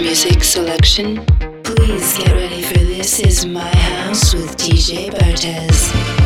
music selection? Please get ready for This Is My House with DJ Bartez.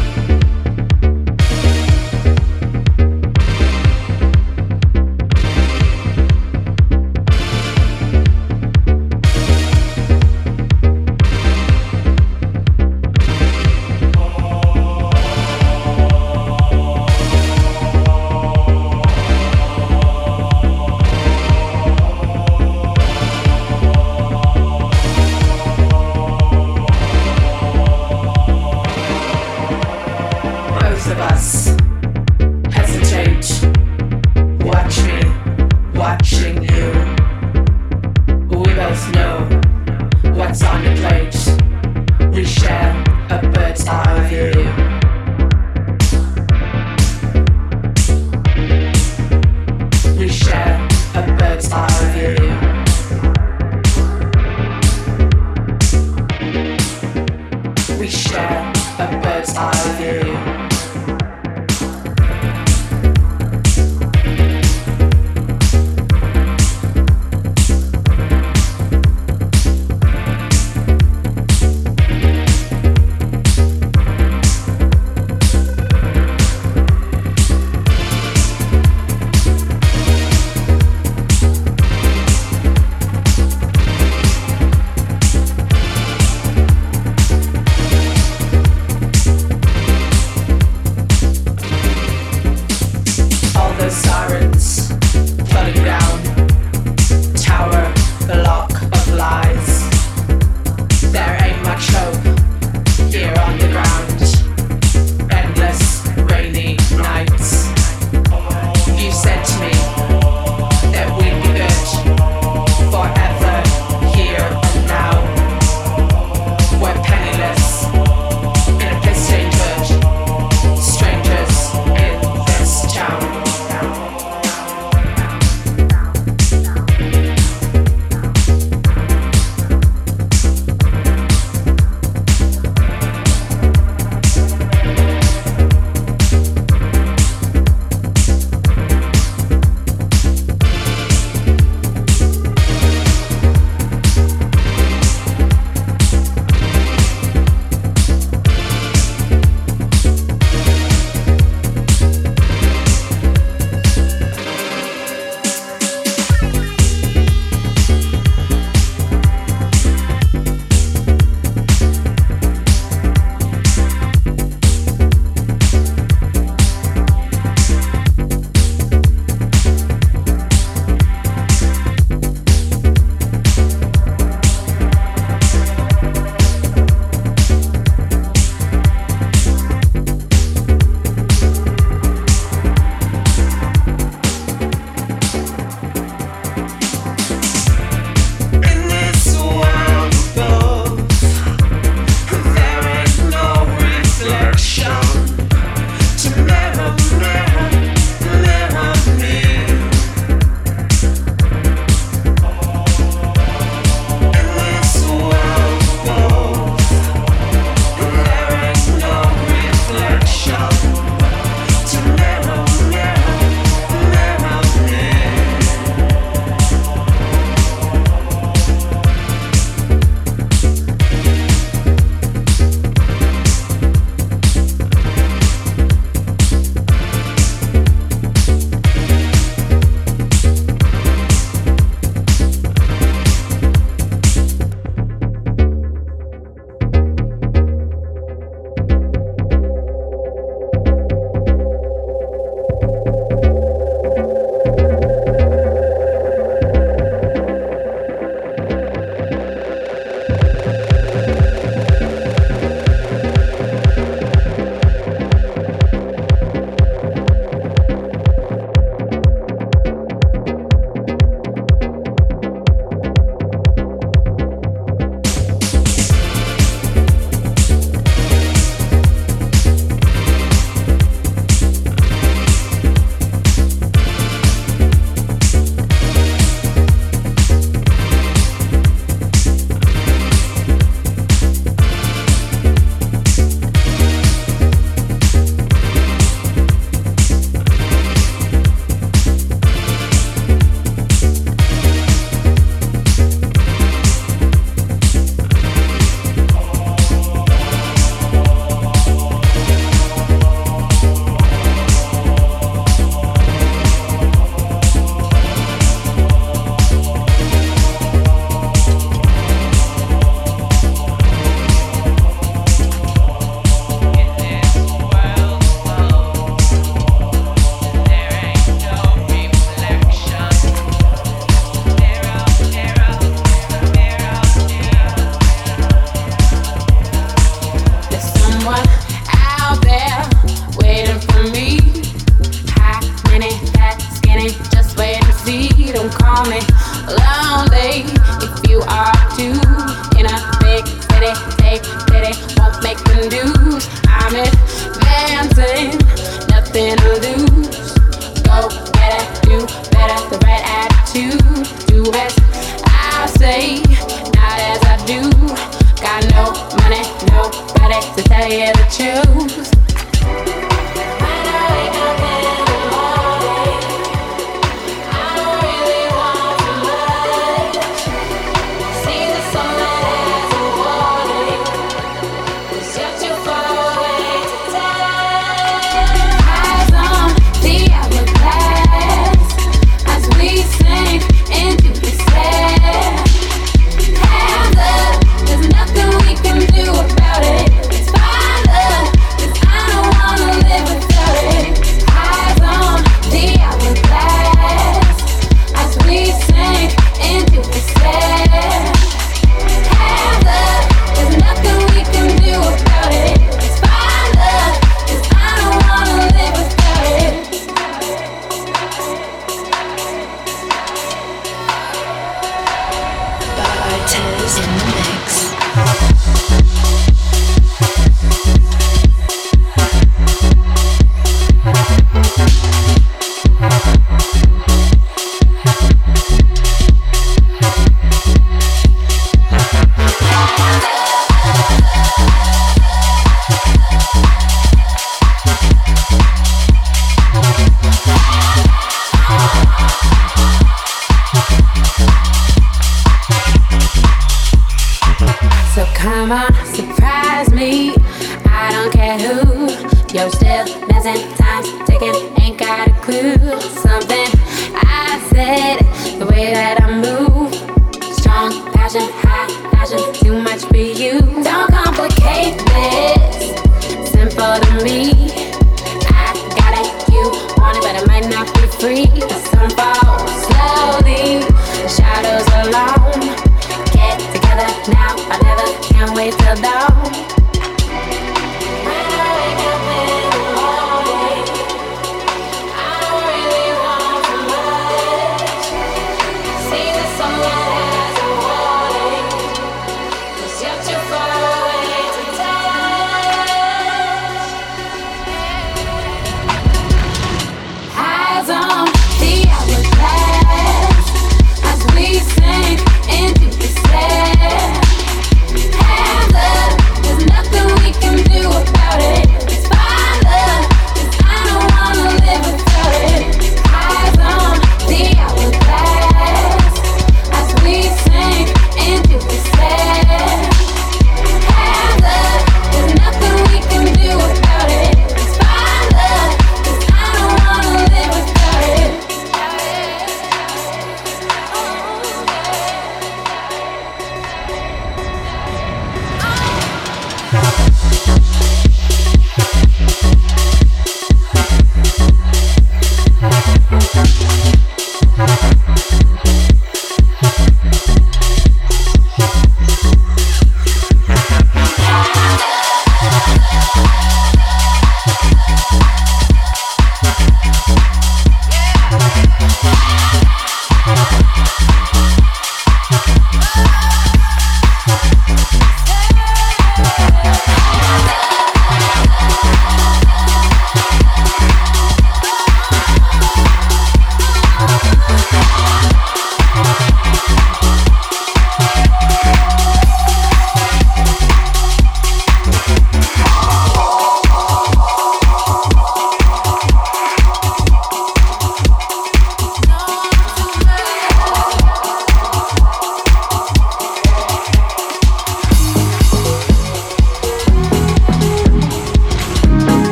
a bird's eye view.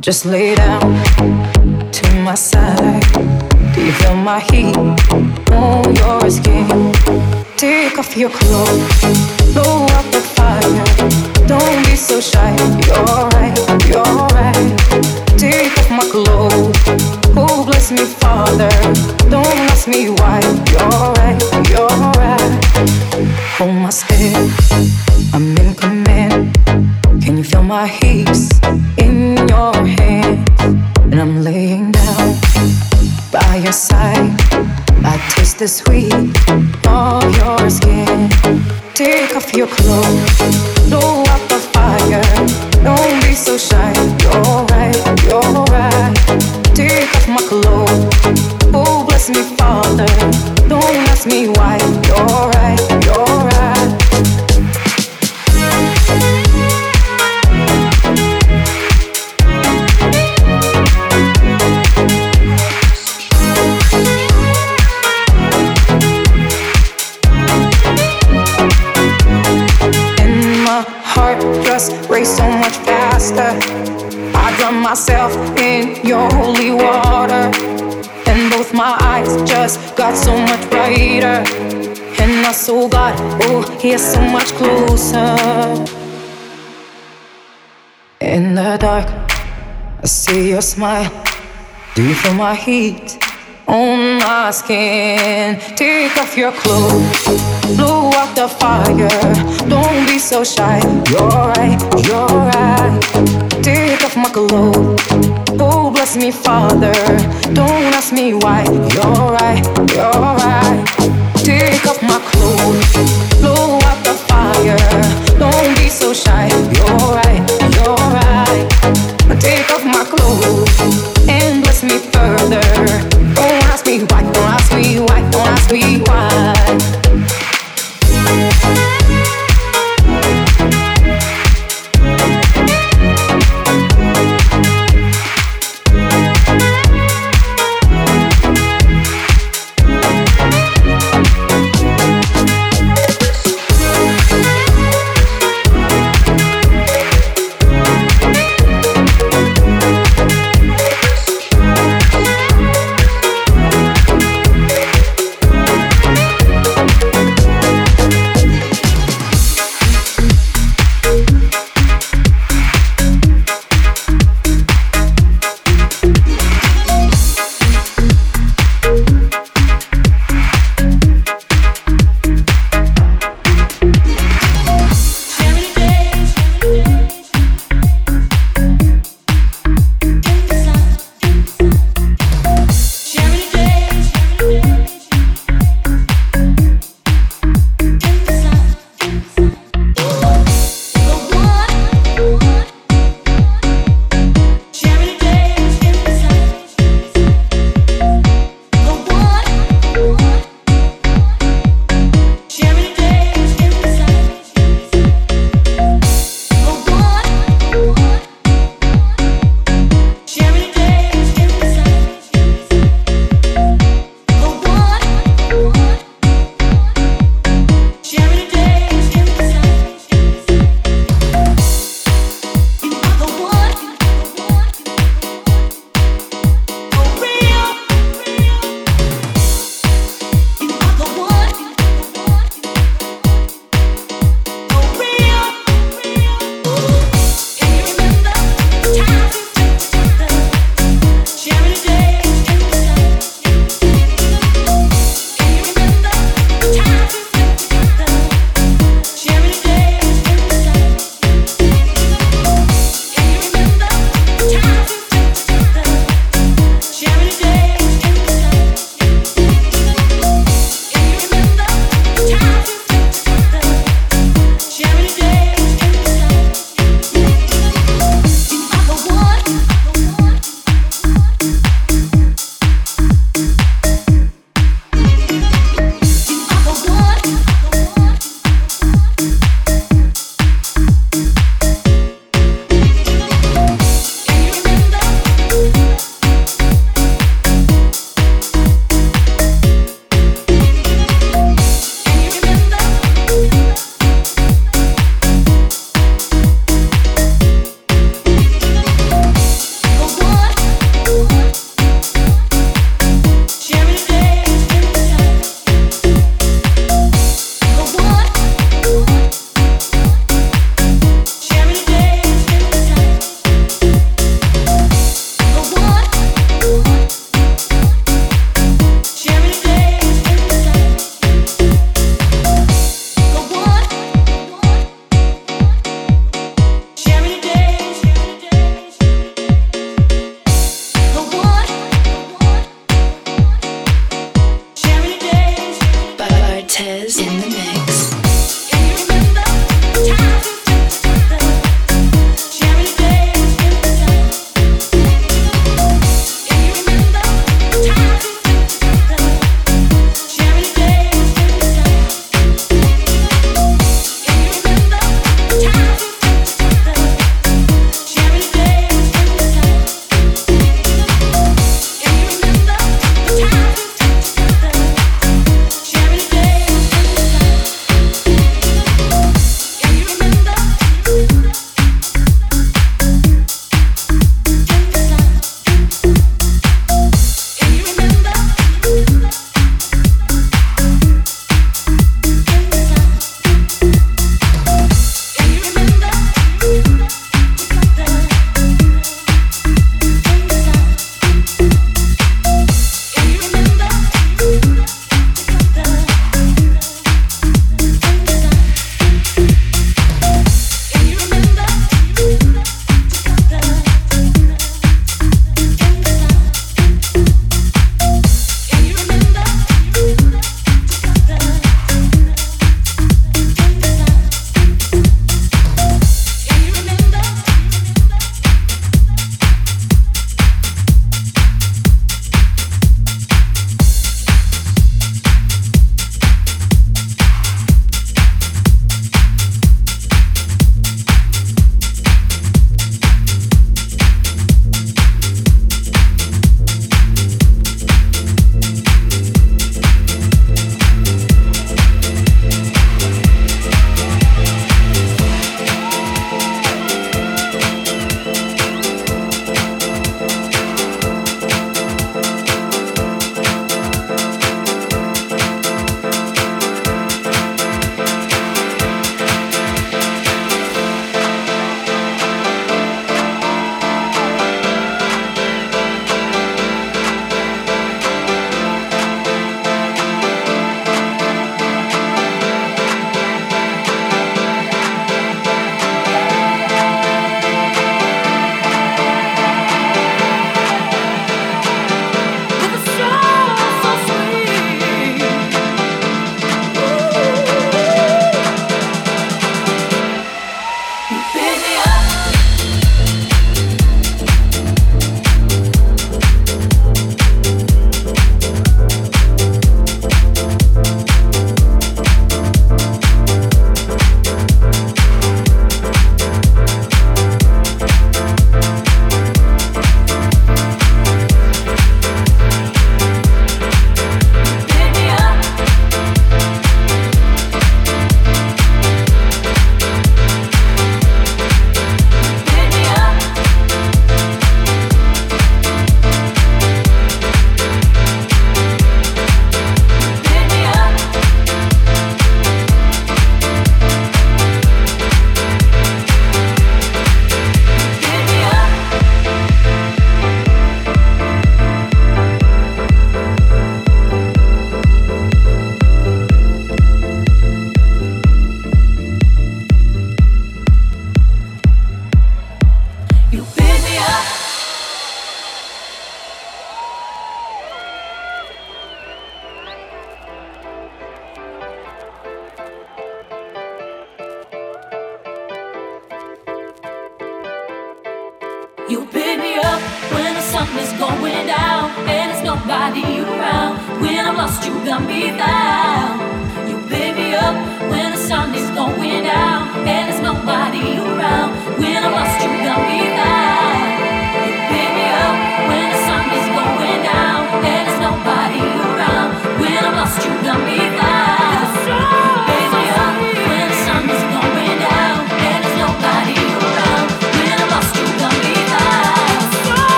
Just lay down to my side. Do you feel my heat on your skin? Take off your clothes, blow up the fire. Don't be so shy. You're right, you're right. Take off my clothes. Oh, bless me, Father. Don't ask me why. You're right, you're right. hold my step. My heaps in your hands? And I'm laying down by your side. I taste the sweet myself in your holy water. And both my eyes just got so much brighter. And my soul got, oh, here so much closer. In the dark, I see your smile. Do you feel my heat on my skin? Take off your clothes, blow out the fire. Don't be so shy. You're right, you're right. Take off my clothes. Oh, bless me, Father. Don't ask me why. You're right, you're right. Take off my clothes, blow out the fire. Don't be so shy. You're right, you're right. Take off my clothes and bless me further. Why, don't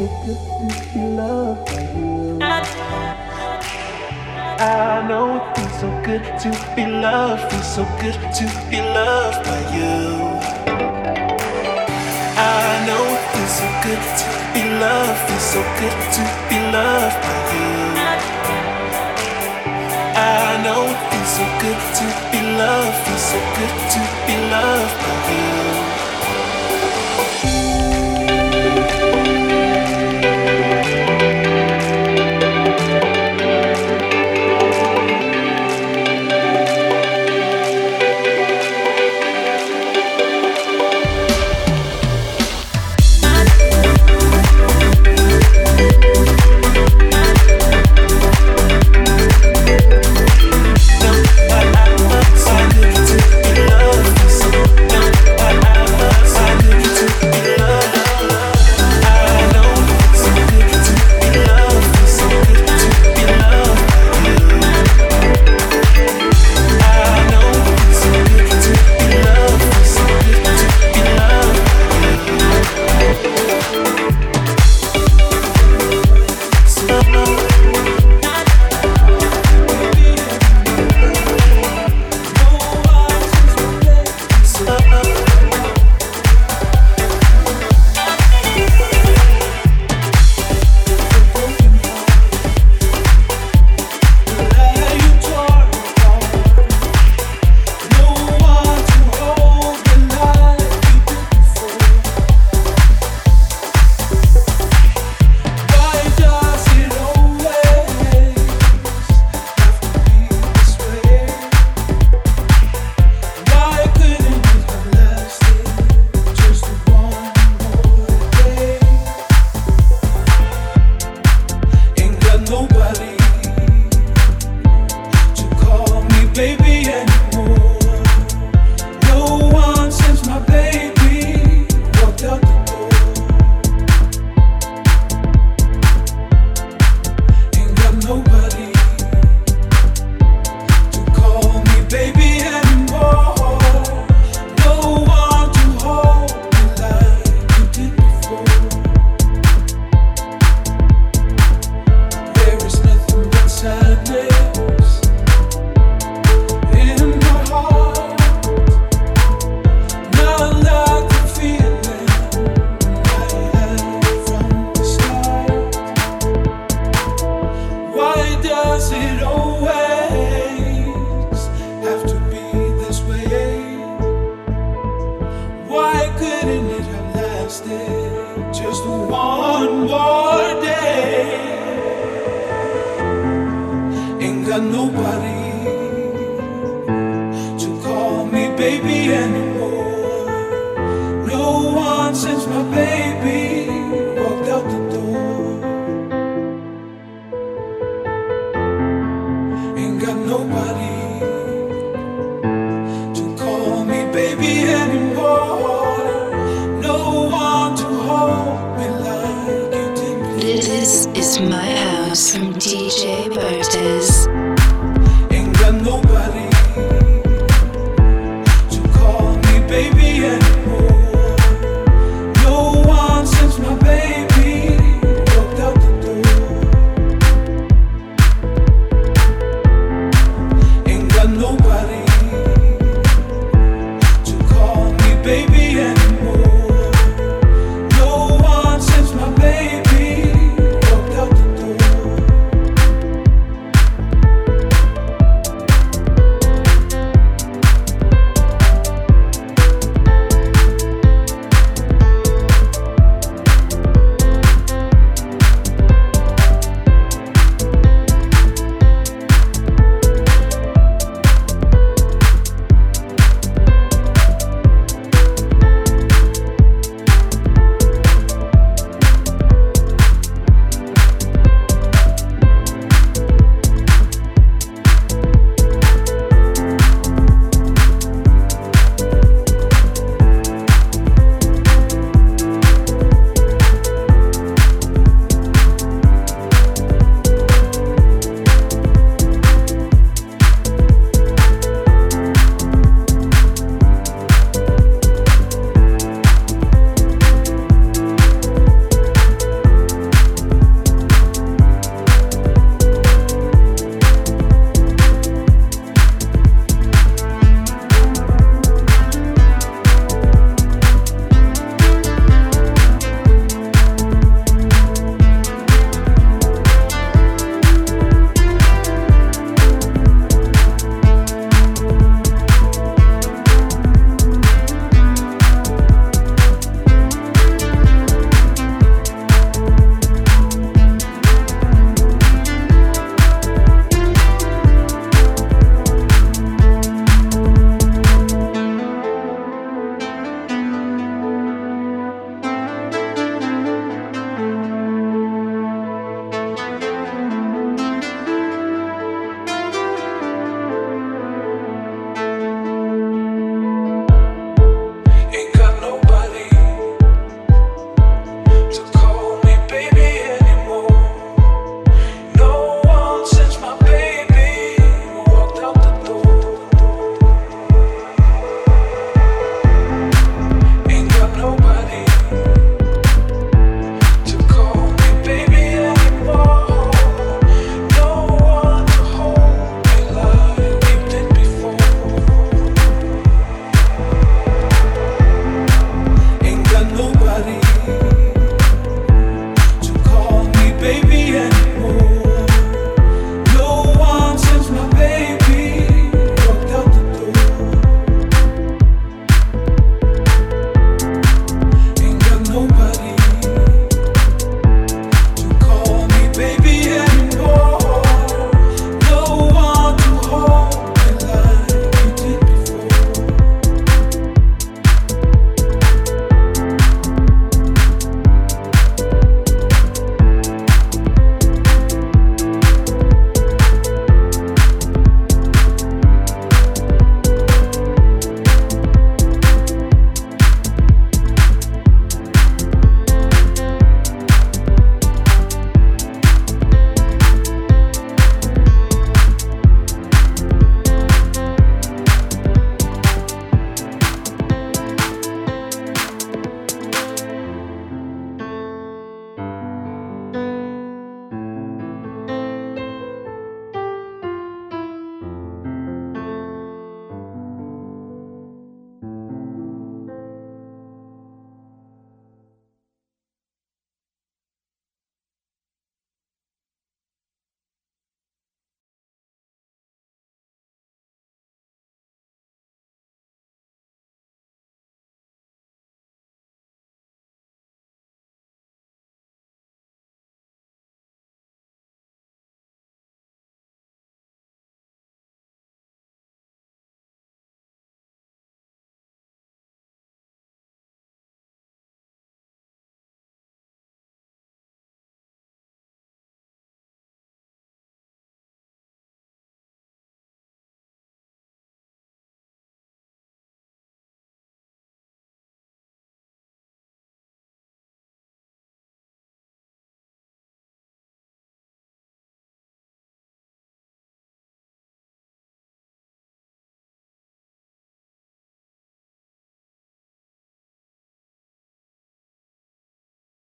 I know it feels so good to be loved, feels so good to be loved by you. I know it feels so good to be loved, feels so good to be loved by you. I know it feels so good to be loved, feels so good to be loved by you. is my house from DJ Bertes. Ain't got nobody.